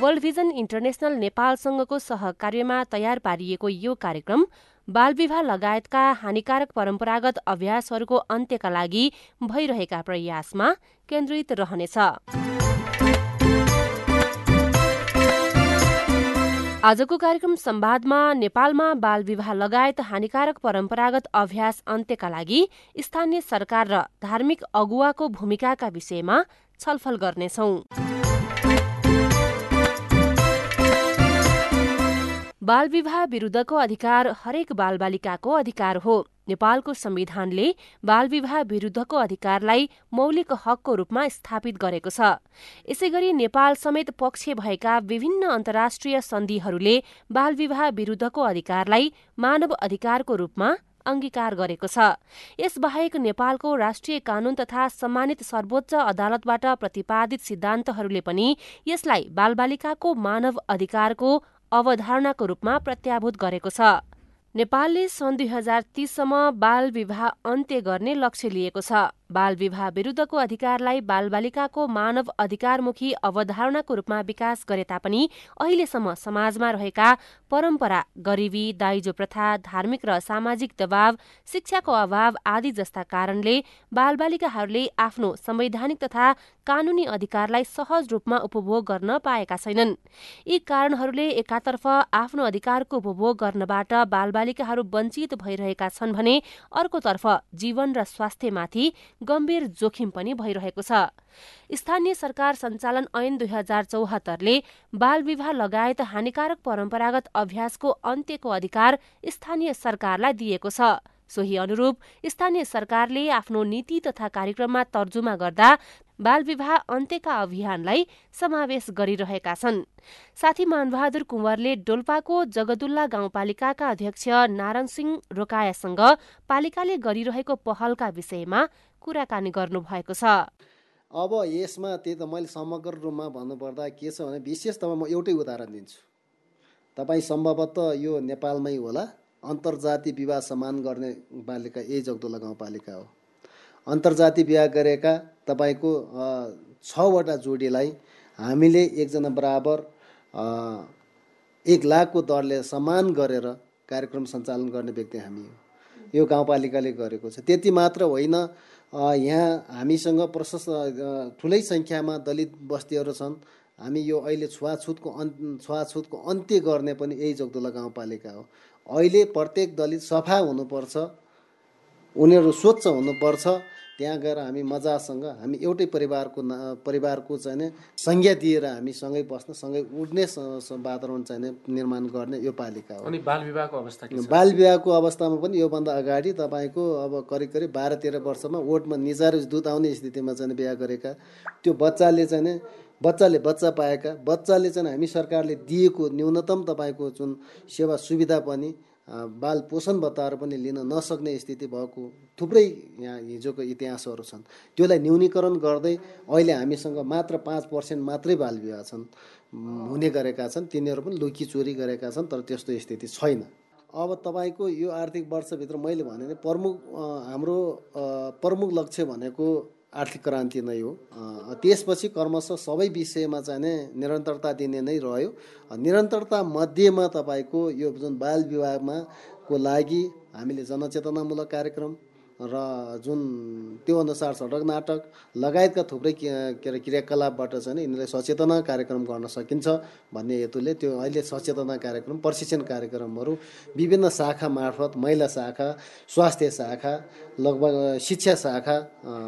World vision international नेपालसँगको सहकार्यमा तयार पारिएको यो कार्यक्रम बालविवाह लगायतका हानिकारक परम्परागत अभ्यासहरूको अन्त्यका लागि भइरहेका प्रयासमा केन्द्रित रहनेछ। आजको कार्यक्रम संवादमा नेपालमा बाल विवाह लगायत हानिकारक परम्परागत अभ्यास अन्त्यका लागि स्थानीय सरकार र धार्मिक अगुवाको भूमिकाका विषयमा छलफल गर्नेछौं। बाल विवाह विरूद्धको अधिकार हरेक बालबालिकाको अधिकार हो। नेपालको संविधानले बाल विवाह विरूद्धको अधिकारलाई मौलिक हकको रूपमा स्थापित गरेको छ। यसै गरी नेपाल समेत पक्ष भएका विभिन्न अन्तर्राष्ट्रिय सन्धिहरूले बाल विवाह विरूद्धको अधिकारलाई मानव अधिकारको रूपमा अंगीकार गरेको छ। यसबाहेक नेपालको राष्ट्रिय कानून तथा सम्मानित सर्वोच्च अदालतबाट प्रतिपादित सिद्धान्तहरूले पनि यसलाई बालबालिकाको मानव अधिकारको अवधारणाको रूपमा प्रत्याभूत गरेको छ। नेपालले सन् दुई हजार तीससम्म बाल विवाह अन्त्य गर्ने लक्ष्य लिएको छ। बाल विवाह विरूद्धको अधिकारलाई बालबालिकाको मानव अधिकारमुखी अवधारणाको रूपमा विकास गरे तापनि अहिलेसम्म समाजमा रहेका परम्परा गरिबी दाइजो प्रथा धार्मिक र सामाजिक दबाव शिक्षाको अभाव आदि जस्ता कारणले बालबालिकाहरूले आफ्नो संवैधानिक तथा कानूनी अधिकारलाई सहज रूपमा उपभोग गर्न पाएका छैनन्। यी कारणहरूले एकातर्फ आफ्नो अधिकारको उपभोग गर्नबाट बालबालिकाहरू वञ्चित भइरहेका छन् भने अर्कोतर्फ जीवन र स्वास्थ्यमाथि गम्भीर जोखिम पनि भइरहेको छ। स्थानीय सरकार सञ्चालन ऐन दुई हजार चौहत्तरले बाल विवाह लगायत हानिकारक परम्परागत अभ्यासको अन्त्यको अधिकार स्थानीय सरकारलाई दिएको छ। सोही अनुरूप स्थानीय सरकारले आफ्नो नीति तथा कार्यक्रममा तर्जुमा गर्दा बाल विवाह अन्त्यका अभियानलाई समावेश गरिरहेका छन्। साथी मानबहादुर कुँवरले डोल्पाको जगदुल्ला गाउँपालिकाका अध्यक्ष नारायण सिंह रोकायासँग पालिकाले गरिरहेको पहलका विषयमा कुराकानी गर्नुभएको छ। अब यसमा त्यही त मैले समग्र रूपमा भन्नुपर्दा के छ भने विशेष तपाईँ म एउटै उदाहरण दिन्छु। तपाईँ सम्भवतः यो नेपालमै होला। अन्तर्जातीय विवाह समान गर्ने पालिका यही जगदोला गाउँपालिका हो। अन्तर्जातीय विवाह गरेका तपाईँको छवटा जोडीलाई हामीले एकजना बराबर एक लाखको दरले समान गरेर कार्यक्रम सञ्चालन गर्ने व्यक्ति हामी यो गाउँपालिकाले गरेको छ। त्यति मात्र होइन यहाँ हामीसँग प्रशस्त ठुलै सङ्ख्यामा दलित बस्तीहरू छन्। हामी यो अहिले छुवाछुतको अन् छुवाछुतको अन्त्य गर्ने पनि यही जगदुला गाउँपालिका हो। अहिले प्रत्येक दलित सफा हुनुपर्छ उनीहरू स्वच्छ हुनुपर्छ। त्यहाँ गएर हामी मजासँग हामी एउटै परिवारको परिवारको चाहिँ संज्ञा दिएर हामी सँगै बस्न सँगै उड्ने वातावरण चाहिँ निर्माण गर्ने यो पालिका हो। अनि बाल विवाहको अवस्था बाल विवाहको अवस्थामा पनि योभन्दा अगाडि तपाईँको अब करिब करिब बाह्र तेह्र वर्षमा ओटमा निजाएर दुध आउने स्थितिमा चाहिँ बिहा गरेका। त्यो बच्चाले चाहिँ बच्चाले बच्चा पाएका बच्चाले चाहिँ हामी सरकारले दिएको न्यूनतम तपाईँको जुन सेवा सुविधा पनि बाल पोषण भत्ताहरू पनि लिन नसक्ने स्थिति भएको थुप्रै यहाँ हिजोको इतिहासहरू छन्। त्यसलाई न्यूनीकरण गर्दै अहिले हामीसँग मात्र पाँच पर्सेन्ट मात्रै बाल विवाह छन् हुने गरेका छन्। तिनीहरू पनि लुकी चोरी गरेका छन् तर त्यस्तो स्थिति छैन। अब तपाईँको यो आर्थिक वर्षभित्र मैले भने प्रमुख हाम्रो प्रमुख लक्ष्य भनेको आर्थिक क्रान्ति नै हो। त्यसपछि क्रमशः सबै विषयमा चाहिँ नै निरन्तरता दिने नै रह्यो। निरन्तरता मध्येमा तपाईँको यो जुन बाल विवाहमा को लागि हामीले जनचेतनामूलक कार्यक्रम र जुन त्यो अनुसार सडक नाटक लगायतका थुप्रै के अरे क्रियाकलापबाट चाहिँ यिनीहरूलाई सचेतना कार्यक्रम गर्न सकिन्छ भन्ने हेतुले त्यो अहिले सचेतना कार्यक्रम प्रशिक्षण कार्यक्रमहरू विभिन्न शाखा मार्फत महिला शाखा स्वास्थ्य शाखा लगभग शिक्षा शाखा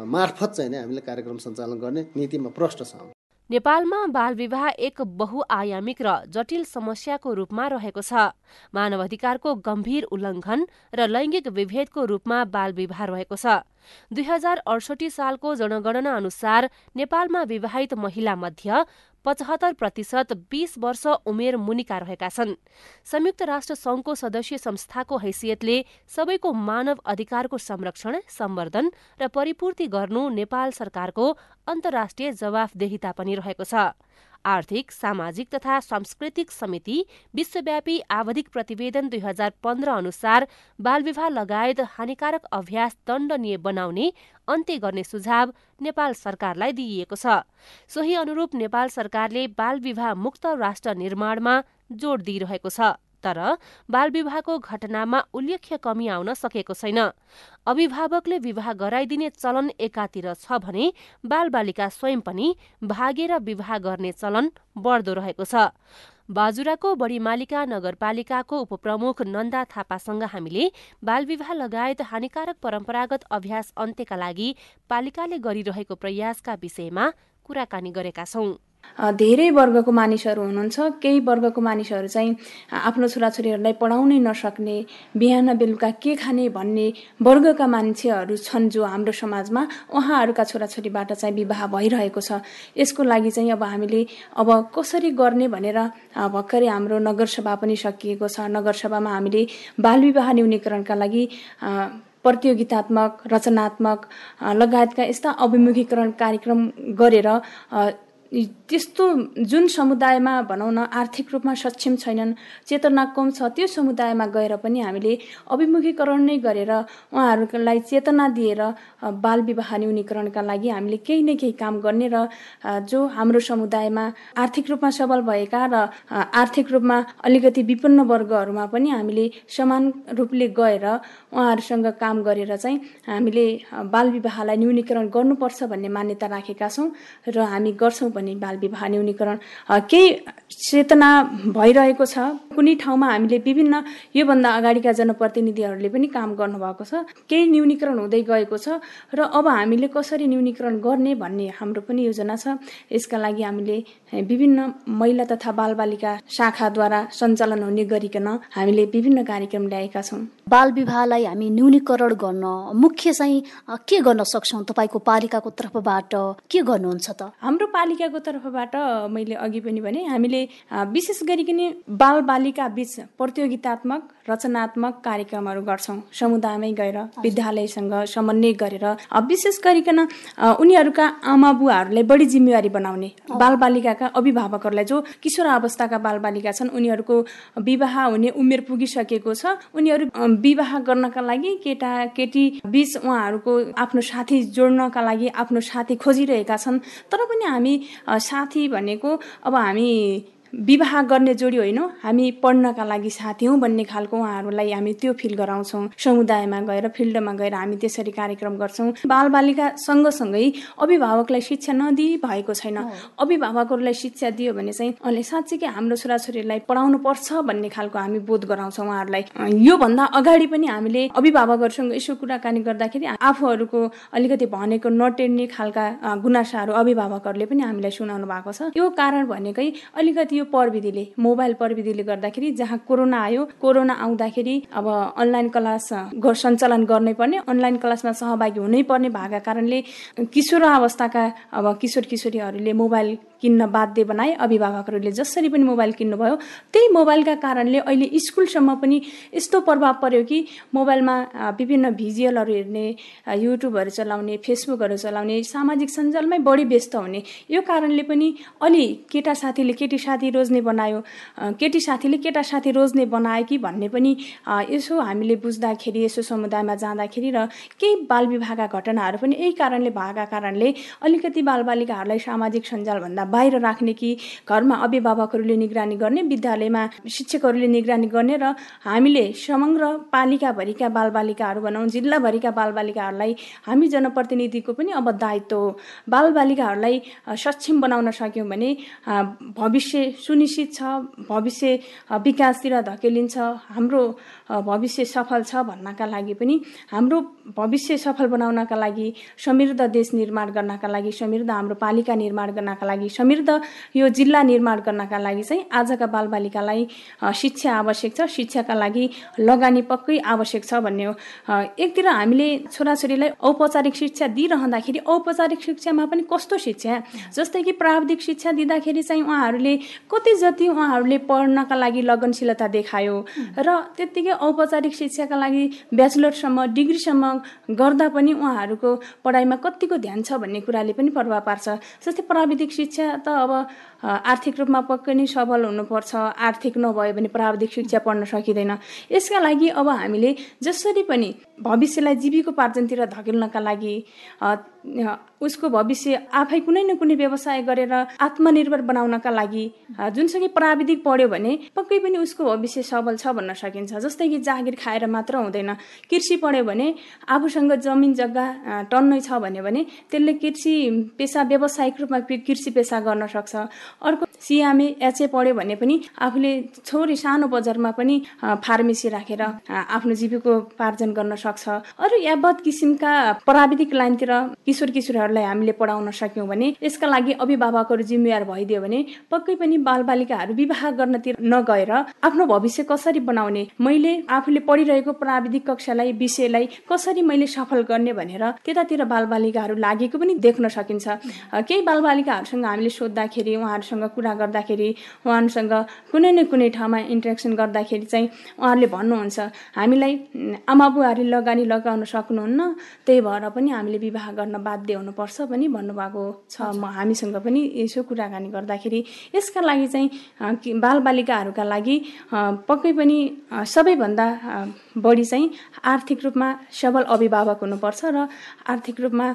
मार्फत चाहिँ हामीले कार्यक्रम सञ्चालन गर्ने नीतिमा प्रष्ट छ। नेपालमा बाल विवाह एक बहुआयामिक र जटिल समस्याको रूपमा रहेको छ। मानव अधिकारको गम्भीर उल्लंघन र लैंगिक विभेदको रूपमा बाल विवाह रहेको छ। दुई हजार अडसठी सालको जनगणना अनुसार नेपालमा विवाहित महिला मध्य पचहत्तर प्रतिशत बीस वर्ष उमेर मुनिका रहेका छन्। संयुक्त राष्ट्र संघको सदस्य संस्थाको हैसियतले सबैको मानव अधिकारको संरक्षण सम्वर्धन र परिपूर्ति गर्नु नेपाल सरकारको अन्तर्राष्ट्रिय जवाफदेहिता पनि रहेको छ। आर्थिक सामाजिक तथा सांस्कृतिक समिति विश्वव्यापी आवधिक प्रतिवेदन दुई हजार पन्ध्र अनुसार बालविवाह लगायत हानिकारक अभ्यास दण्डनीय बनाउने अन्त्य गर्ने सुझाव नेपाल सरकारलाई दिइएको छ। सोही अनुरूप नेपाल सरकारले बालविवाह मुक्त राष्ट्र निर्माणमा जोड़ दिइरहेको छ। तर बालविवाहको घटनामा उल्लेख्य कमी आउन सकेको छैन। अभिभावकले विवाह गराइदिने चलन एकातिर छ भने बालबालिका स्वयं पनि भागेर विवाह गर्ने चलन बढ्दो रहेको छ। बाजुराको बढीमालिका नगरपालिकाको उपप्रमुख नन्दा थापासँग हामीले बालविवाह लगायत हानिकारक परम्परागत अभ्यास अन्त्यका लागि पालिकाले गरिरहेको प्रयासका विषयमा कुराकानी गरेका छौं। धेरै वर्गको मानिसहरू हुनुहुन्छ। केही वर्गको मानिसहरू चाहिँ आफ्नो छोराछोरीहरूलाई पढाउनै नसक्ने बिहान बेलुका के खाने भन्ने वर्गका मान्छेहरू छन् जो हाम्रो समाजमा उहाँहरूका छोराछोरीबाट चाहिँ विवाह भइरहेको छ। यसको लागि चाहिँ अब हामीले अब कसरी गर्ने भनेर भर्खरै हाम्रो नगरसभा पनि सकिएको छ। नगरसभामा हामीले बालविवाह न्यूनीकरणका लागि प्रतियोगितात्मक रचनात्मक लगायतका यस्ता अभिमुखीकरण कार्यक्रम गरेर त्यस्तो जुन समुदायमा भनौँ न आर्थिक रूपमा सक्षम छैनन् चेतना कम छ त्यो समुदायमा गएर पनि हामीले अभिमुखीकरण नै गरेर उहाँहरूलाई चेतना दिएर बाल विवाह न्यूनीकरणका लागि हामीले केही न केही काम गर्ने र जो हाम्रो समुदायमा आर्थिक रूपमा सबल भएका र आर्थिक रूपमा अलिकति विपन्न वर्गहरूमा पनि हामीले समान रूपले गएर उहाँहरूसँग काम गरेर चाहिँ हामीले बाल विवाहलाई न्यूनीकरण गर्नुपर्छ भन्ने मान्यता राखेका छौँ र हामी गर्छौँ पनि बाल विवाह न्यूनीकरण केही चेतना भइरहेको छ। कुनै ठाउँमा हामीले विभिन्न योभन्दा अगाडिका जनप्रतिनिधिहरूले पनि काम गर्नुभएको छ। केही न्यूनीकरण हुँदै गएको छ र अब हामीले कसरी न्यूनीकरण गर्ने भन्ने हाम्रो पनि योजना छ। यसका लागि हामीले विभिन्न महिला तथा बालबालिका शाखाद्वारा सञ्चालन हुने गरिकन हामीले विभिन्न कार्यक्रम ल्याएका छौँ। बाल विवाहलाई हामी न्यूनीकरण गर्न मुख्य चाहिँ के गर्न सक्छौँ? तपाईँको पालिकाको तर्फबाट के गर्नुहुन्छ त? हाम्रो पालिकाको तर्फबाट मैले अघि पनि भने हामीले विशेष गरिकन बाल बालिका बिच प्रतियोगितात्मक रचनात्मक कार्यक्रमहरू गर्छौँ। समुदायमै गएर विद्यालयसँग समन्वय गरेर विशेष गरिकन उनीहरूका आमा बुवाहरूलाई बढी जिम्मेवारी बनाउने बालबालिकाका अभिभावकहरूलाई जो किशोर अवस्थाका बालबालिका छन् उनीहरूको विवाह हुने उमेर पुगिसकेको छ। उनीहरू विवाह गर्नका लागि केटा केटी बिच उहाँहरूको आफ्नो साथी जोड्नका लागि आफ्नो साथी खोजिरहेका छन्। तर पनि हामी साथी भनेको अब हामी विवाह गर्ने जोडी होइन हामी पढ्नका लागि साथी हौँ भन्ने खालको उहाँहरूलाई हामी त्यो फिल गराउँछौँ। समुदायमा गएर फिल्डमा गएर हामी त्यसरी कार्यक्रम गर्छौँ। बालबालिका सँगसँगै अभिभावकलाई शिक्षा नदिई भएको छैन अभिभावकहरूलाई शिक्षा दियो भने चाहिँ अहिले साँच्चीकै हाम्रो छोराछोरीलाई पढाउनु पर्छ भन्ने खालको हामी बोध गराउँछौँ उहाँहरूलाई। योभन्दा अगाडि पनि हामीले अभिभावकहरूसँग यसो कुराकानी गर्दाखेरि आफूहरूको अलिकति भनेको नटेर्ने खालका गुनासाहरू अभिभावकहरूले पनि हामीलाई सुनाउनु भएको छ। यो कारण भनेकै अलिकति यो प्रविधिले मोबाइल प्रविधिले गर्दाखेरि जहाँ कोरोना आयो कोरोना आउँदाखेरि अब अनलाइन क्लास सञ्चालन गर्नै पर्ने अनलाइन क्लासमा सहभागी हुनै पर्ने भएका कारणले किशोर अवस्थाका अब किशोर किशोरीहरूले मोबाइल किन्न बाध्य बनाए अभिभावकहरूले जसरी पनि मोबाइल किन्नुभयो। त्यही मोबाइलका कारणले अहिले स्कुलसम्म पनि यस्तो प्रभाव पर्यो कि मोबाइलमा विभिन्न भिजुअलहरू हेर्ने युट्युबहरू चलाउने फेसबुकहरू चलाउने सामाजिक सञ्जालमै बढी व्यस्त हुने। यो कारणले पनि अलि केटा साथीले केटी साथी रोज्ने बनायो केटी साथीले केटा साथी रोज्ने बनायो कि भन्ने पनि यसो हामीले बुझ्दाखेरि यसो समुदायमा जाँदाखेरि र केही बाल विवाहका घटनाहरू पनि यही कारणले भएका कारणले अलिकति बालबालिकाहरूलाई सामाजिक सञ्जालभन्दा बाहिर राख्ने कि घरमा अभिभावकहरूले निगरानी गर्ने विद्यालयमा शिक्षकहरूले निगरानी गर्ने र हामीले समग्र पालिकाभरिका बालबालिकाहरू भनौँ जिल्लाभरिका बालबालिकाहरूलाई हामी जनप्रतिनिधिको पनि अब दायित्व हो। बालबालिकाहरूलाई सक्षम बनाउन सक्यौँ भने भविष्य सुनिश्चित छ भविष्य विकासतिर धकेलिन्छ हाम्रो भविष्य सफल छ भन्नका लागि पनि हाम्रो भविष्य सफल बनाउनका लागि समृद्ध देश निर्माण गर्नका लागि समृद्ध हाम्रो पालिका निर्माण गर्नका लागि समृद्ध यो जिल्ला निर्माण गर्नका लागि चाहिँ आजका बालबालिकालाई शिक्षा आवश्यक छ। शिक्षाका लागि लगानी पक्कै आवश्यक छ भन्ने हो। एकतिर हामीले छोराछोरीलाई औपचारिक शिक्षा दिइरहँदाखेरि औपचारिक शिक्षामा पनि कस्तो शिक्षा? जस्तै कि प्राविधिक शिक्षा दिँदाखेरि चाहिँ उहाँहरूले कति जति उहाँहरूले पढ्नका लागि लगनशीलता देखायो र त्यत्तिकै औपचारिक शिक्षाका लागि ब्याचलरसम्म डिग्रीसम्म गर्दा पनि उहाँहरूको पढाइमा कतिको ध्यान छ भन्ने कुराले पनि प्रभाव पार्छ। जस्तै प्राविधिक शिक्षा त अब आर्थिक रूपमा पक्कै नै सबल हुनुपर्छ। आर्थिक नभयो भने प्राविधिक शिक्षा पढ्न सकिँदैन। यसका लागि अब हामीले जसरी पनि भविष्यलाई जीविकोपार्जनतिर धकेल्नका लागि उसको भविष्य आफै कुनै न कुनै व्यवसाय गरेर आत्मनिर्भर बनाउनका लागि जुनसुकै प्राविधिक पढ्यो भने पक्कै पनि उसको भविष्य सबल छ भन्न सकिन्छ। जस्तै कि जागिर खाएर मात्र हुँदैन। कृषि पढ्यो भने आफूसँग जमिन जग्गा टन्नै छ भन्यो भने त्यसले कृषि पेसा व्यावसायिक रूपमा कृषि पेसा गर्न सक्छ। अर्को सिएमए एचए पढ्यो भने पनि आफूले छोरी सानो बजारमा पनि फार्मेसी राखेर आफ्नो जीविकोपार्जन गर्न सक्छ। अरू यावत किसिमका प्राविधिक लाइनतिर किशोर किशोरहरूलाई हामीले पढाउन सक्यौँ भने यसका लागि अभिभावकहरू जिम्मेवार भइदियो भने पक्कै पनि बालबालिकाहरू विवाह गर्नतिर नगएर आफ्नो भविष्य कसरी बनाउने मैले आफूले पढिरहेको प्राविधिक कक्षालाई विषयलाई कसरी मैले सफल गर्ने भनेर त्यतातिर बालबालिकाहरू लागेको पनि देख्न सकिन्छ। केही बालबालिकाहरूसँग हामीले सोद्धाखेरि उहाँहरूसँग कुरा गर्दाखेरि उहाँहरूसँग कुनै न कुनै ठाउँमा इन्ट्रेक्सन गर्दाखेरि चाहिँ उहाँहरूले भन्नुहुन्छ। हामीलाई आमा बुवाहरूले लगानी लगाउन सक्नुहुन्न त्यही भएर पनि हामीले विवाह गर्न बाध्य हुनुपर्छ पनि भन्नुभएको छ। म हामीसँग पनि यसो कुराकानी गर्दाखेरि यसका लागि चाहिँ बालबालिकाहरूका लागि पक्कै पनि सबैभन्दा बढी चाहिँ आर्थिक रूपमा सबल अभिभावक हुनुपर्छ र आर्थिक रूपमा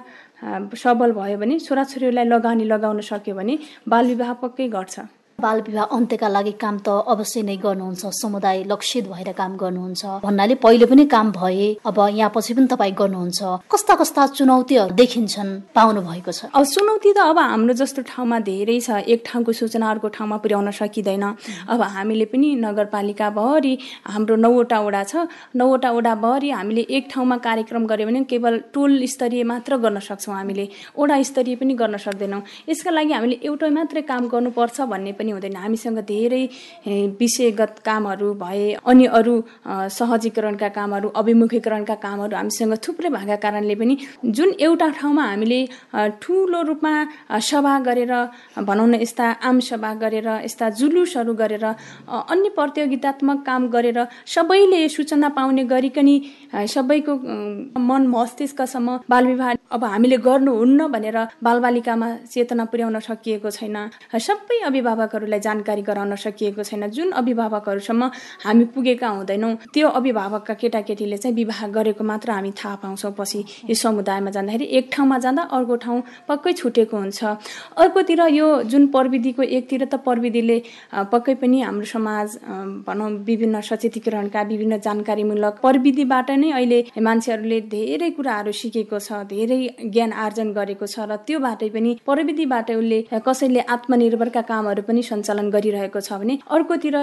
सबल भयो भने छोराछोरीलाई लगानी लगाउन सक्यो भने बालविवाह पक्कै घट्छ बाल विवाह अन्त्यका लागि काम त अवश्य नै गर्नुहुन्छ। समुदाय लक्षित भएर काम गर्नुहुन्छ। भन्नाले पहिले पनि काम भए अब यहाँ पछि पनि तपाईँ गर्नुहुन्छ। कस्ता कस्ता चुनौतीहरू देखिन्छन् पाउनु भएको छ। अब चुनौती त अब हाम्रो जस्तो ठाउँमा धेरै छ। एक ठाउँको सूचना अर्को ठाउँमा पुर्याउन सकिँदैन। अब हामीले पनि नगरपालिका भरि हाम्रो नौवटा वडा छ। नौवटा वडा भरि हामीले एक ठाउँमा कार्यक्रम गऱ्यो भने केवल टोल स्तरीय मात्र गर्न सक्छौँ हामीले। वडा स्तरीय पनि गर्न सक्दैनौँ। यसका लागि हामीले एउटै मात्रै काम गर्नुपर्छ भन्ने पनि पनि हुँदैन। हामीसँग धेरै विषयगत कामहरू भए अनि अरू सहजीकरणका कामहरू अभिमुखीकरणका कामहरू हामीसँग थुप्रै भएका कारणले पनि जुन एउटा ठाउँमा हामीले ठुलो रूपमा सभा गरेर भनौँ न यस्ता आम सभा गरेर यस्ता जुलुसहरू गरेर अन्य प्रतियोगितात्मक काम गरेर सबैले सूचना पाउने गरिकन सबैको मन मस्तिष्कसम्म बालविवाह अब हामीले गर्नुहुन्न भनेर बालबालिकामा चेतना पुर्याउन सकिएको छैन। सबै अभिभावक अभिभावकहरूलाई जानकारी गराउन सकिएको छैन। जुन अभिभावकहरूसम्म हामी पुगेका हुँदैनौँ त्यो अभिभावकका केटाकेटीले चाहिँ विवाह गरेको मात्र हामी थाहा पाउँछौँ। पछि यो समुदायमा जाँदाखेरि एक ठाउँमा जाँदा अर्को ठाउँ पक्कै छुटेको हुन्छ। अर्कोतिर यो जुन प्रविधिको एकतिर त प्रविधिले पक्कै पनि हाम्रो समाज भनौँ विभिन्न सचेतीकरणका विभिन्न जानकारीमूलक प्रविधिबाट नै अहिले मान्छेहरूले धेरै कुराहरू सिकेको छ धेरै ज्ञान आर्जन गरेको छ र त्योबाटै पनि प्रविधिबाट उसले कसैले आत्मनिर्भरका कामहरू पनि सञ्चालन गरिरहेको छ भने अर्कोतिर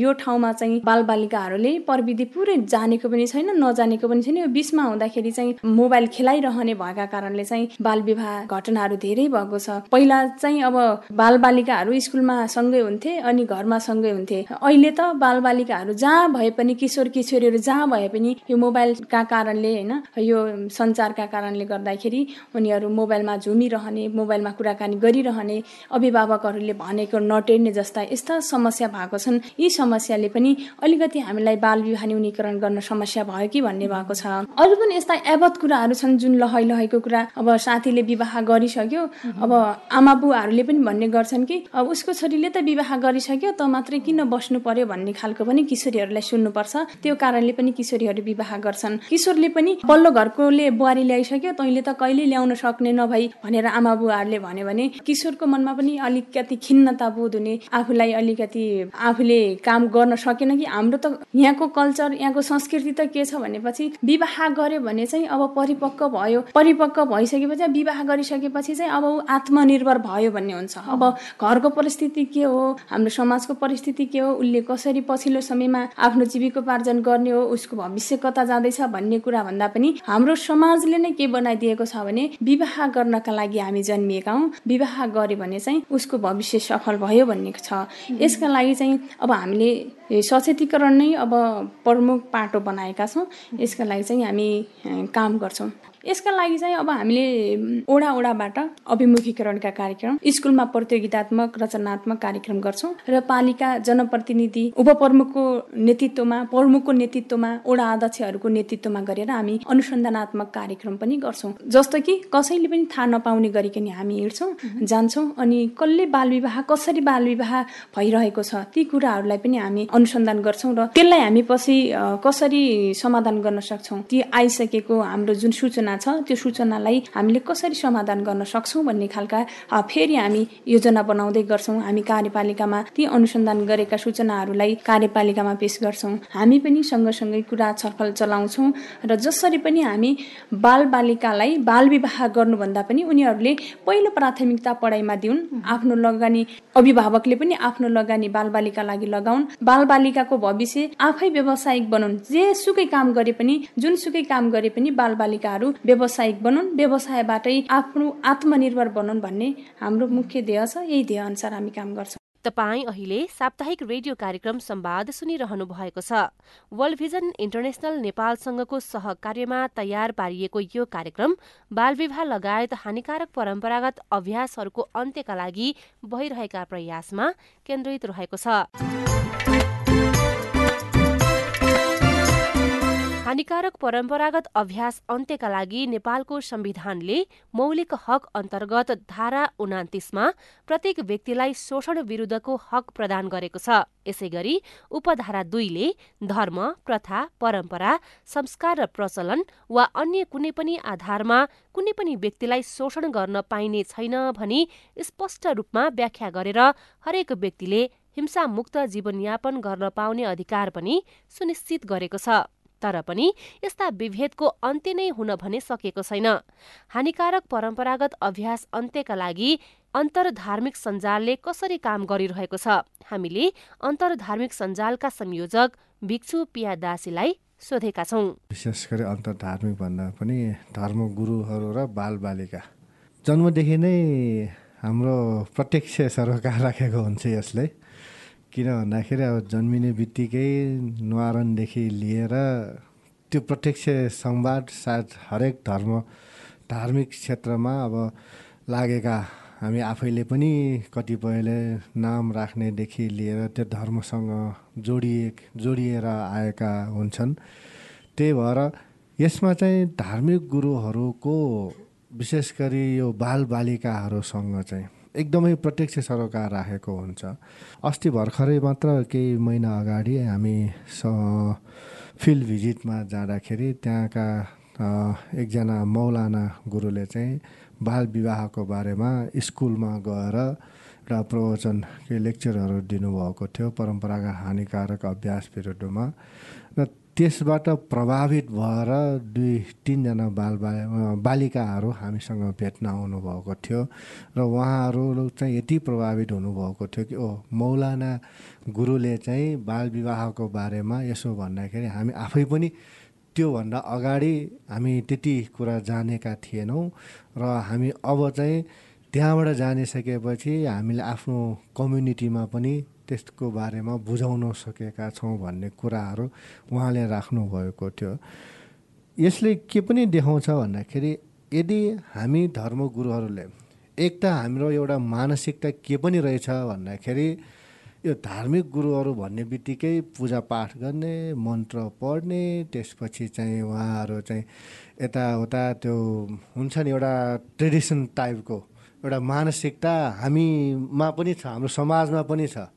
यो ठाउँमा चाहिँ बालबालिकाहरूले प्रविधि पुरै जानेको पनि छैन नजानेको पनि छैन। यो बिचमा हुँदाखेरि चाहिँ मोबाइल खेलाइरहने भएका कारणले चाहिँ बाल विवाह घटनाहरू धेरै भएको छ। पहिला चाहिँ अब बालबालिकाहरू स्कुलमा सँगै हुन्थे अनि घरमा सँगै हुन्थे। अहिले त बालबालिकाहरू जहाँ भए पनि किशोर किशोरीहरू जहाँ भए पनि यो मोबाइलका कारणले होइन यो सञ्चारका कारणले गर्दाखेरि उनीहरू मोबाइलमा झुमिरहने मोबाइलमा कुराकानी गरिरहने अभिभावकहरूले भनेको नट टेर्ने जस्ता यस्ता समस्या भएको छन् यी समस्याले पनि अलिकति हामीलाई बाल विवाह न्यूनीकरण गर्न समस्या भयो कि भन्ने भएको छ। अरू पनि यस्ता एबत कुराहरू छन् जुन लहै लहैको कुरा अब साथीले विवाह गरिसक्यो अब आमा बुवाहरूले पनि भन्ने गर्छन् कि अब उसको छोरीले त विवाह गरिसक्यो त मात्रै किन बस्नु पर्यो भन्ने खालको पनि किशोरीहरूलाई सुन्नुपर्छ। त्यो कारणले पनि किशोरीहरू विवाह गर्छन्। किशोरले पनि पल्लो घरकोले बुहारी ल्याइसक्यो तैँले त कहिले ल्याउन सक्ने नभई भनेर आमा बुवाहरूले भन्यो भने किशोरको मनमा पनि अलिकति खिन्नता बोध हुने आफूलाई अलिकति आफूले काम गर्न सकेन कि हाम्रो त यहाँको कल्चर यहाँको संस्कृति त के छ भनेपछि विवाह गर्यो भने चाहिँ अब परिपक्व भयो। परिपक्व भइसकेपछि विवाह गरिसकेपछि चाहिँ अब ऊ आत्मनिर्भर भयो भन्ने हुन्छ। अब घरको परिस्थिति के हो हाम्रो समाजको परिस्थिति के हो उसले कसरी पछिल्लो समयमा आफ्नो जीविकोपार्जन गर्ने हो उसको भविष्य कता जाँदैछ भन्ने कुरा भन्दा पनि हाम्रो समाजले नै के बनाइदिएको छ भने विवाह गर्नका लागि हामी जन्मिएका हौँ। विवाह गर्यो भने चाहिँ उसको भविष्य सफल भयो भन्ने छ। यसका लागि चाहिँ अब हामीले सचेतीकरण नै अब प्रमुख पाटो बनाएका छौँ। यसका लागि चाहिँ हामी काम गर्छौँ। यसका लागि चाहिँ अब हामीले ओडा ओडाबाट अभिमुखीकरणका कार्यक्रम स्कुलमा प्रतियोगितात्मक रचनात्मक कार्यक्रम गर्छौँ र पालिका जनप्रतिनिधि उपप्रमुखको नेतृत्वमा प्रमुखको नेतृत्वमा ओडा अध्यक्षहरूको नेतृत्वमा गरेर हामी अनुसन्धानात्मक कार्यक्रम पनि गर्छौँ। जस्तो कि कसैले पनि थाहा नपाउने गरिकन हामी हिँड्छौँ जान्छौँ अनि कसले बालविवाह कसरी बालविवाह भइरहेको छ ती कुराहरूलाई पनि हामी अनुसन्धान गर्छौँ र त्यसलाई हामी पछि कसरी समाधान गर्न सक्छौँ ती आइसकेको हाम्रो जुन सूचना सूचना छ त्यो सूचनालाई हामीले कसरी समाधान गर्न सक्छौँ भन्ने खालका फेरि हामी योजना बनाउँदै गर्छौँ। हामी कार्यपालिकामा ती अनुसन्धान गरेका सूचनाहरूलाई कार्यपालिकामा पेश गर्छौँ। हामी पनि सँगसँगै कुरा छलफल चलाउँछौँ र जसरी पनि हामी बाल बालिकालाई बाल विवाह गर्नुभन्दा पनि उनीहरूले पहिलो प्राथमिकता पढाइमा दिउन्। आफ्नो लगानी अभिभावकले पनि आफ्नो लगानी बालबालिका लागि लगाउन्। बालबालिकाको भविष्य आफै व्यावसायिक बनाउन् जे सुकै काम गरे पनि जुनसुकै काम गरे पनि बालबालिकाहरू व्यावसायिक बनुन् व्यवसायबाटै आफ्नो आत्मनिर्भर बनुन् भन्ने हाम्रो मुख्य ध्येय छ। यही ध्येय अनुसार हामी काम गर्छौँ। तपाईँ अहिले साप्ताहिक रेडियो कार्यक्रम संवाद सुनिरहनु भएको छ। वर्ल्ड भिजन इन्टरनेशनल नेपालसँगको सहकार्यमा तयार पारिएको यो कार्यक्रम बालविवाह लगायत हानिकारक परम्परागत अभ्यासहरूको अन्त्यका लागि भइरहेका प्रयासमा केन्द्रित रहेको छ। हानिकारक परम्परागत अभ्यास अन्त्यका लागि नेपालको संविधानले मौलिक हक अन्तर्गत धारा उनातिसमा प्रत्येक व्यक्तिलाई शोषण विरूद्धको हक प्रदान गरेको छ। यसै गरी उपधारा दुईले धर्म प्रथा परम्परा संस्कार र प्रचलन वा अन्य कुनै पनि आधारमा कुनै पनि व्यक्तिलाई शोषण गर्न पाइने छैन भनी स्पष्ट रूपमा व्याख्या गरेर हरेक व्यक्तिले हिंसामुक्त जीवनयापन गर्न पाउने अधिकार पनि सुनिश्चित गरेको छ। तर पनि यस्ता विभेदको अन्त्य नै हुन भने सकेको छैन। हानिकारक परम्परागत अभ्यास अन्त्यका लागि अन्तर्धार्मिक सञ्जालले कसरी काम गरिरहेको छ? हामीले अन्तर्धार्मिक सञ्जालका संयोजक भिक्षु पिया दासीलाई सोधेका छौँ। विशेष गरी अन्तर्धार्मिक भन्दा पनि धर्म गुरुहरू र बालबालिका। जन्मदेखि नै हाम्रो प्रत्यक्ष सरोकार राखेको हुन्छ यसले। किन भन्दाखेरि अब जन्मिने बित्तिकै न्वारणदेखि लिएर त्यो प्रत्यक्ष संवाद सायद हरेक धर्म धार्मिक क्षेत्रमा अब लागेका हामी आफैले पनि कतिपयले नाम राख्नेदेखि लिएर त्यो धर्मसँग जोडिए जोडिएर आएका हुन्छन्। त्यही भएर यसमा चाहिँ धार्मिक गुरुहरूको विशेष गरी यो बालबालिकाहरूसँग चाहिँ एकदमै प्रत्यक्ष सरोकार राखेको हुन्छ। अस्ति भर्खरै मात्र केही महिना अगाडि हामी स फिल्ड भिजिटमा जाँदाखेरि त्यहाँका एकजना मौलाना गुरुले चाहिँ बाल विवाहको बारेमा स्कुलमा गएर एउटा प्रवचन केही लेक्चरहरू दिनुभएको थियो। परम्परागत हानिकारक अभ्यास विरुद्धमा र त्यसबाट प्रभावित भएर दुई तिनजना बाल बालिकाहरू हामीसँग भेट्न आउनुभएको थियो र उहाँहरू चाहिँ यति प्रभावित हुनुभएको थियो कि ओ मौलाना गुरुले चाहिँ बाल विवाहको बारेमा यसो भन्दाखेरि हामी आफै पनि त्योभन्दा अगाडि हामी त्यति कुरा जानेका थिएनौँ र हामी अब चाहिँ त्यहाँबाट जानिसकेपछि हामीले आफ्नो कम्युनिटीमा पनि त्यसको बारेमा बुझाउन सकेका छौँ भन्ने कुराहरू उहाँले राख्नुभएको थियो। यसले के पनि देखाउँछ भन्दाखेरि यदि हामी धर्मगुरुहरूले एक त हाम्रो एउटा मानसिकता के पनि रहेछ भन्दाखेरि यो धार्मिक गुरुहरू भन्ने बित्तिकै पूजापाठ गर्ने मन्त्र पढ्ने त्यसपछि चाहिँ उहाँहरू चाहिँ यताउता त्यो हुन्छ नि एउटा ट्रेडिसन टाइपको एउटा मानसिकता हामीमा पनि छ हाम्रो समाजमा पनि छ।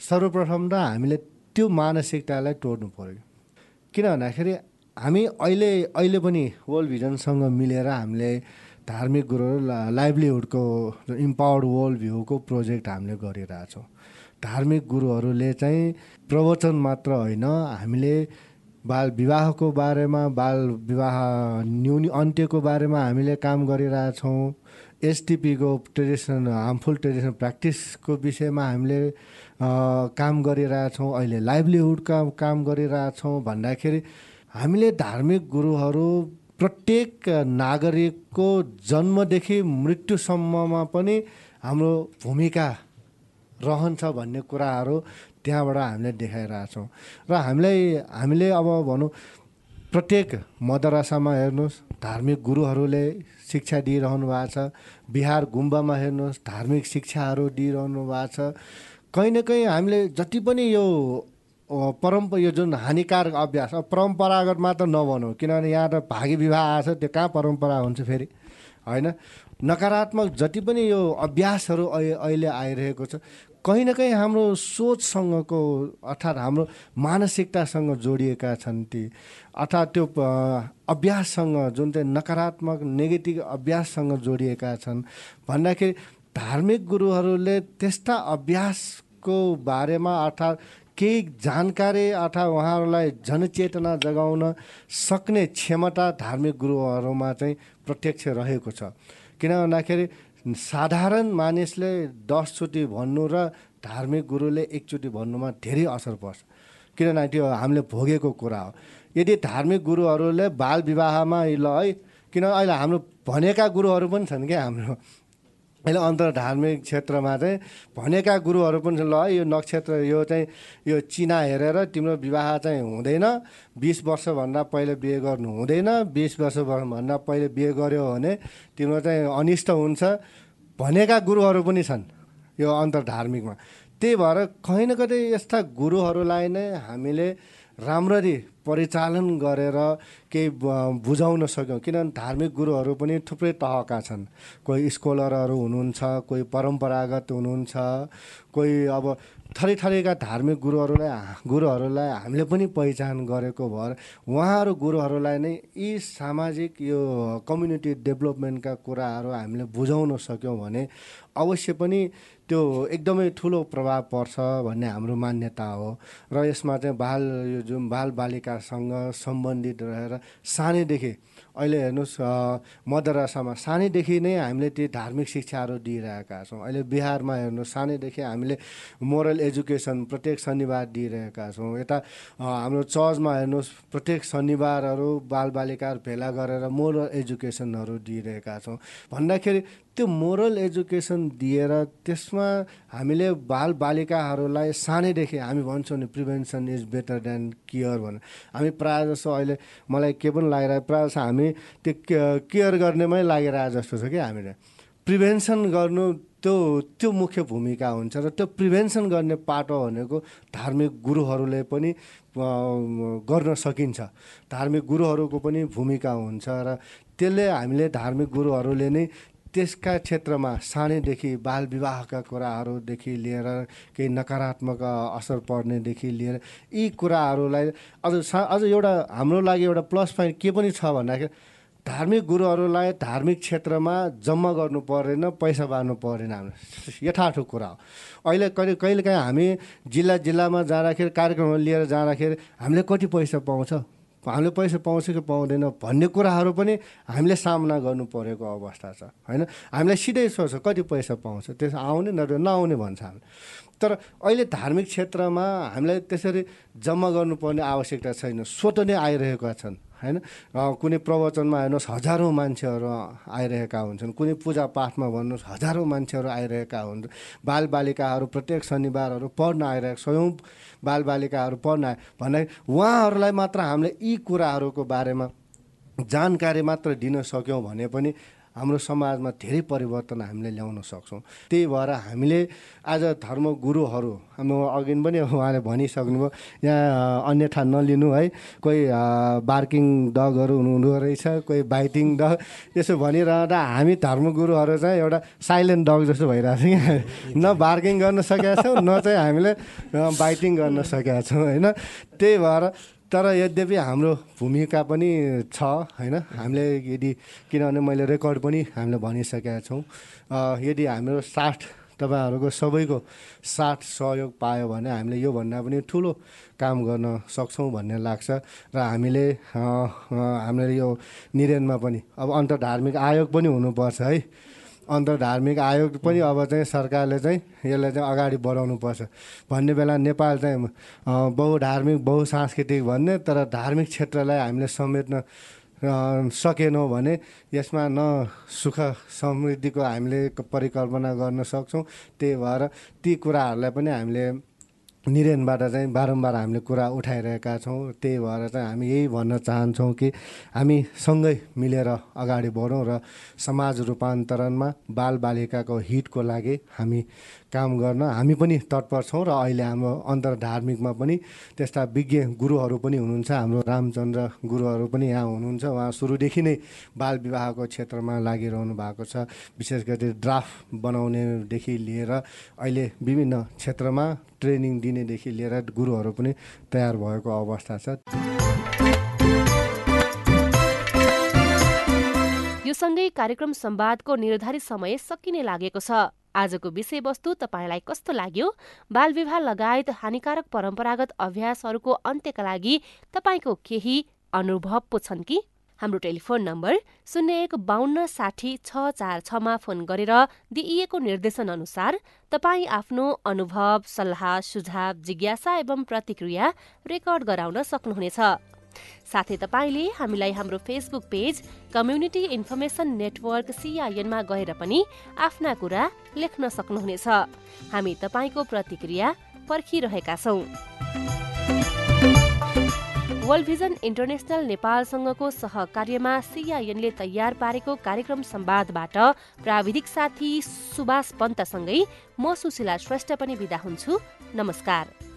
सर्वप्रथम त हामीले त्यो मानसिकतालाई तोड्नु पऱ्यो किन भन्दाखेरि हामी अहिले अहिले पनि वर्ल्ड भिजनसँग मिलेर हामीले धार्मिक गुरुहरू लाइभलीहुडको इम्पावर्ड वर्ल्ड भ्यूको प्रोजेक्ट हामीले गरिरहेछौँ धार्मिक गुरुहरूले चाहिँ प्रवचन मात्र होइन हामीले बाल विवाहको बारेमा बाल विवाह न्यून अन्त्यको बारेमा हामीले काम गरिरहेछौँ एसटिपीको ट्रेडिसन हार्मफुल ट्रेडिसनल प्र्याक्टिसको विषयमा हामीले काम गरिरहेछौँ अहिले लाइभलीहुडका काम गरिरहेछौँ भन्दाखेरि हामीले धार्मिक गुरुहरू प्रत्येक नागरिकको जन्मदेखि मृत्युसम्ममा पनि हाम्रो भूमिका रहन्छ भन्ने कुराहरू त्यहाँबाट हामीले देखाइरहेछौँ। र हामीलाई हामीले अब भनौँ प्रत्येक मदरसामा हेर्नुहोस् धार्मिक गुरुहरूले शिक्षा दिइरहनु भएको छ। बिहार गुम्बामा हेर्नुहोस् धार्मिक शिक्षाहरू दिइरहनु भएको छ। कहीँ न कहीँ हामीले जति पनि यो परम्परा यो जुन हानिकारक अभ्यास परम्परागत मात्र नभनौँ किनभने यहाँ त भागी विवाह आएछ त्यो कहाँ परम्परा हुन्छ फेरि? होइन? नकारात्मक जति पनि यो अभ्यासहरू अहिले आइरहेको छ कहीँ न कहीँ हाम्रो सोचसँगको अर्थात् हाम्रो मानसिकतासँग जोडिएका छन् ती। अर्थात् त्यो अभ्याससँग जुन चाहिँ नकारात्मक नेगेटिभ अभ्याससँग जोडिएका छन्। भन्दाखेरि धार्मिक गुरुहरूले त्यस्ता अभ्यासको बारेमा अर्थात् केही जानकारी अथवा उहाँहरूलाई जनचेतना जगाउन सक्ने क्षमता धार्मिक गुरुहरूमा चाहिँ प्रत्यक्ष रहेको छ। किन भन्दाखेरि साधारण मानिसले दसचोटि भन्नु र धार्मिक गुरुले एकचोटि भन्नुमा धेरै असर पर्छ। किनभने त्यो हामीले भोगेको कुरा हो। यदि धार्मिक गुरुहरूले बाल विवाहमा ल है किन अहिले हाम्रो भनेका गुरुहरू पनि छन् क्या हाम्रो? अहिले अन्तर धार्मिक क्षेत्रमा चाहिँ भनेका गुरुहरू पनि ल यो नक्षत्र यो चाहिँ यो चिना हेरेर तिम्रो विवाह चाहिँ हुँदैन। बिस वर्षभन्दा पहिले बिहे गर्नु हुँदैन। बिस वर्षभन्दा पहिले बिहे गर्यो भने तिम्रो चाहिँ अनिष्ट हुन्छ भनेका गुरुहरू पनि छन् यो अन्तर धार्मिकमा त्यही भएर कहीँ न कतै यस्ता गुरुहरूलाई नै हामीले राम्ररी परिचालन गरेर केही बुझाउन सक्यौँ। किनभने धार्मिक गुरुहरू पनि थुप्रै तहका छन्। कोही स्कोलरहरू हुनुहुन्छ कोही परम्परागत हुनुहुन्छ कोही अब थरी थरीका धार्मिक गुरुहरूलाई गुरुहरूलाई हामीले पनि पहिचान गरेको भएर उहाँहरू गुरुहरूलाई नै यी सामाजिक यो कम्युनिटी डेभलपमेन्टका कुराहरू हामीले बुझाउन सक्यौँ भने अवश्य पनि त्यो एकदमै ठुलो प्रभाव पर्छ भन्ने हाम्रो मान्यता हो। र यसमा चाहिँ बाल यो जुन बाल बालिकासँग सम्बन्धित रहेर सानैदेखि अहिले हेर्नुहोस् मदरसामा सानैदेखि नै हामीले ती धार्मिक शिक्षाहरू दिइरहेका छौँ। अहिले बिहारमा हेर्नुहोस् सानैदेखि हामीले मोरल एजुकेसन प्रत्येक शनिबार दिइरहेका छौँ। यता हाम्रो चर्चमा हेर्नुहोस् प्रत्येक शनिबारहरू बालबालिकाहरू भेला गरेर मोरल एजुकेसनहरू दिइरहेका छौँ। भन्दाखेरि त्यो मोरल एजुकेसन दिएर त्यसमा हामीले बाल बालिकाहरूलाई सानैदेखि हामी भन्छौँ नि prevention is better than care भनेर। हामी प्रायः जस्तो अहिले मलाई के पनि लागिरहेको प्रायः जस्तो हामी त्यो केयर गर्नेमै लागिरहेको जस्तो छ कि हामीले। प्रिभेन्सन गर्नु त्यो त्यो मुख्य भूमिका हुन्छ र त्यो प्रिभेन्सन गर्ने पाटो भनेको धार्मिक गुरुहरूले पनि गर्न सकिन्छ। धार्मिक गुरुहरूको पनि भूमिका हुन्छ र त्यसले हामीले धार्मिक गुरुहरूले नै त्यसका क्षेत्रमा सानैदेखि बाल विवाहका कुराहरूदेखि लिएर केही नकारात्मक असर पर्नेदेखि लिएर यी कुराहरूलाई अझ सा अझ एउटा हाम्रो लागि एउटा प्लस पोइन्ट के पनि छ भन्दाखेरि धार्मिक गुरुहरूलाई धार्मिक क्षेत्रमा जम्मा गर्नु परेन पैसा बाँड्नु परेन हाम्रो। यथार्थ कुरा हो। अहिले कहिले कहिलेकाहीँ हामी जिल्ला जिल्लामा जाँदाखेरि कार्यक्रमहरू लिएर जाँदाखेरि हामीले कति पैसा पाउँछ? हामीले पैसा पाउँछ कि पाउँदैन भन्ने कुराहरू पनि हामीले सामना गर्नु परेको अवस्था छ होइन? हामीलाई सिधै सोच्छ कति पैसा पाउँछ? त्यस आउने नआउने भन्छ हामी। तर अहिले धार्मिक क्षेत्रमा हामीलाई त्यसरी जम्मा गर्नुपर्ने आवश्यकता छैन। स्वत नै आइरहेका छन्। होइन कुनै प्रवचनमा हेर्नुहोस् हजारौँ मान्छेहरू आइरहेका हुन्छन्। कुनै पूजापाठमा भन्नुहोस् हजारौँ मान्छेहरू आइरहेका हुन्छन् बालबालिकाहरू प्रत्येक शनिबारहरू पढ्न आइरहेको स्वयं बालबालिकाहरू पढ्न आए भन्दा उहाँहरूलाई मात्र हामीले यी कुराहरूको बारेमा जानकारी मात्र दिन सक्यौँ भने पनि हाम्रो समाजमा धेरै परिवर्तन हामीले ल्याउन सक्छौँ। त्यही भएर हामीले आज धर्म गुरुहरू हाम्रो अघि पनि उहाँले भनिसक्नुभयो यहाँ अन्यथा नलिनु है कोही बार्किङ डगहरू हुनुहुँदो रहेछ कोही बाइटिङ डग यसो भनिरहँदा हामी धर्मगुरुहरू चाहिँ एउटा साइलेन्ट डग जस्तो भइरहेको छ। यहाँ न बार्किङ गर्न सकेका छौँ न चाहिँ हामीले बाइटिङ गर्न सकेका छौँ होइन? त्यही भएर तर यद्यपि हाम्रो भूमिका पनि छ होइन? हामीले यदि किनभने मैले रेकर्ड पनि हामीले भनिसकेका छौँ। यदि हाम्रो साथ तपाईँहरूको सबैको साथ सहयोग पायो भने हामीले योभन्दा पनि ठुलो काम गर्न सक्छौँ भन्ने लाग्छ। र हामीले हामीले यो निरेनमा पनि अब अन्तर्धार्मिक आयोग पनि हुनुपर्छ है। अन्तर्धार्मिक आयोग पनि अब चाहिँ सरकारले चाहिँ यसलाई चाहिँ अगाडि बढाउनु पर्छ। भन्ने बेला नेपाल चाहिँ बहुधार्मिक बहुसांस्कृतिक भन्ने तर धार्मिक क्षेत्रलाई हामीले समेट्न सकेनौँ भने यसमा न सुख समृद्धिको हामीले परिकल्पना गर्न सक्छौँ। त्यही भएर ती कुराहरूलाई पनि हामीले निरेनबाट चाहिँ बारम्बार हामीले कुरा उठाइरहेका छौँ। त्यही भएर चाहिँ हामी यही भन्न चाहन्छौँ कि हामी सँगै मिलेर अगाडि बढौँ र समाज रूपान्तरणमा बालबालिकाको हितको लागि हामी काम गर्न हामी पनि तत्पर छौँ र अहिले हाम्रो अन्तर्धार्मिकमा पनि त्यस्ता विज्ञ गुरुहरू पनि हुनुहुन्छ। हाम्रो रामचन्द्र गुरुहरू पनि यहाँ हुनुहुन्छ। उहाँ सुरुदेखि नै बाल विवाहको क्षेत्रमा लागिरहनु भएको छ। विशेष गरी ड्राफ्ट बनाउनेदेखि लिएर अहिले विभिन्न क्षेत्रमा ट्रेनिङ दिनेदेखि लिएर गुरुहरू पनि तयार भएको अवस्था छ। यो सँगै कार्यक्रम संवादको निर्धारित समय सकिने लागेको छ। आजको विषयवस्तु तपाईँलाई कस्तो लाग्यो? बालविवाह लगायत हानिकारक परम्परागत अभ्यासहरूको अन्त्यका लागि तपाईँको केही अनुभव पो छन् कि? हाम्रो टेलिफोन नम्बर शून्य एक बाहन्न साठी छ चार छमा फोन गरेर दिइएको निर्देशन अनुसार तपाईँ आफ्नो अनुभव सल्लाह सुझाव जिज्ञासा एवं प्रतिक्रिया रेकर्ड गराउन सक्नुहुनेछ। साथै तपाईँले हामीलाई हाम्रो Facebook page community information network सिआइएनमा गएर पनि आफ्ना कुरा लेख्न सक्नुहुनेछ। हामी तपाईँको प्रतिक्रिया पर्खिरहेका छौँ। वर्ल्ड भिजन इन्टरनेसनल नेपालसँगको सहकार्यमा सिआइएनले तयार पारेको कार्यक्रम संवादबाट प्राविधिक साथी सुभाष पन्तसँगै म सुशीला श्रेष्ठ पनि विदा हुन्छु। नमस्कार।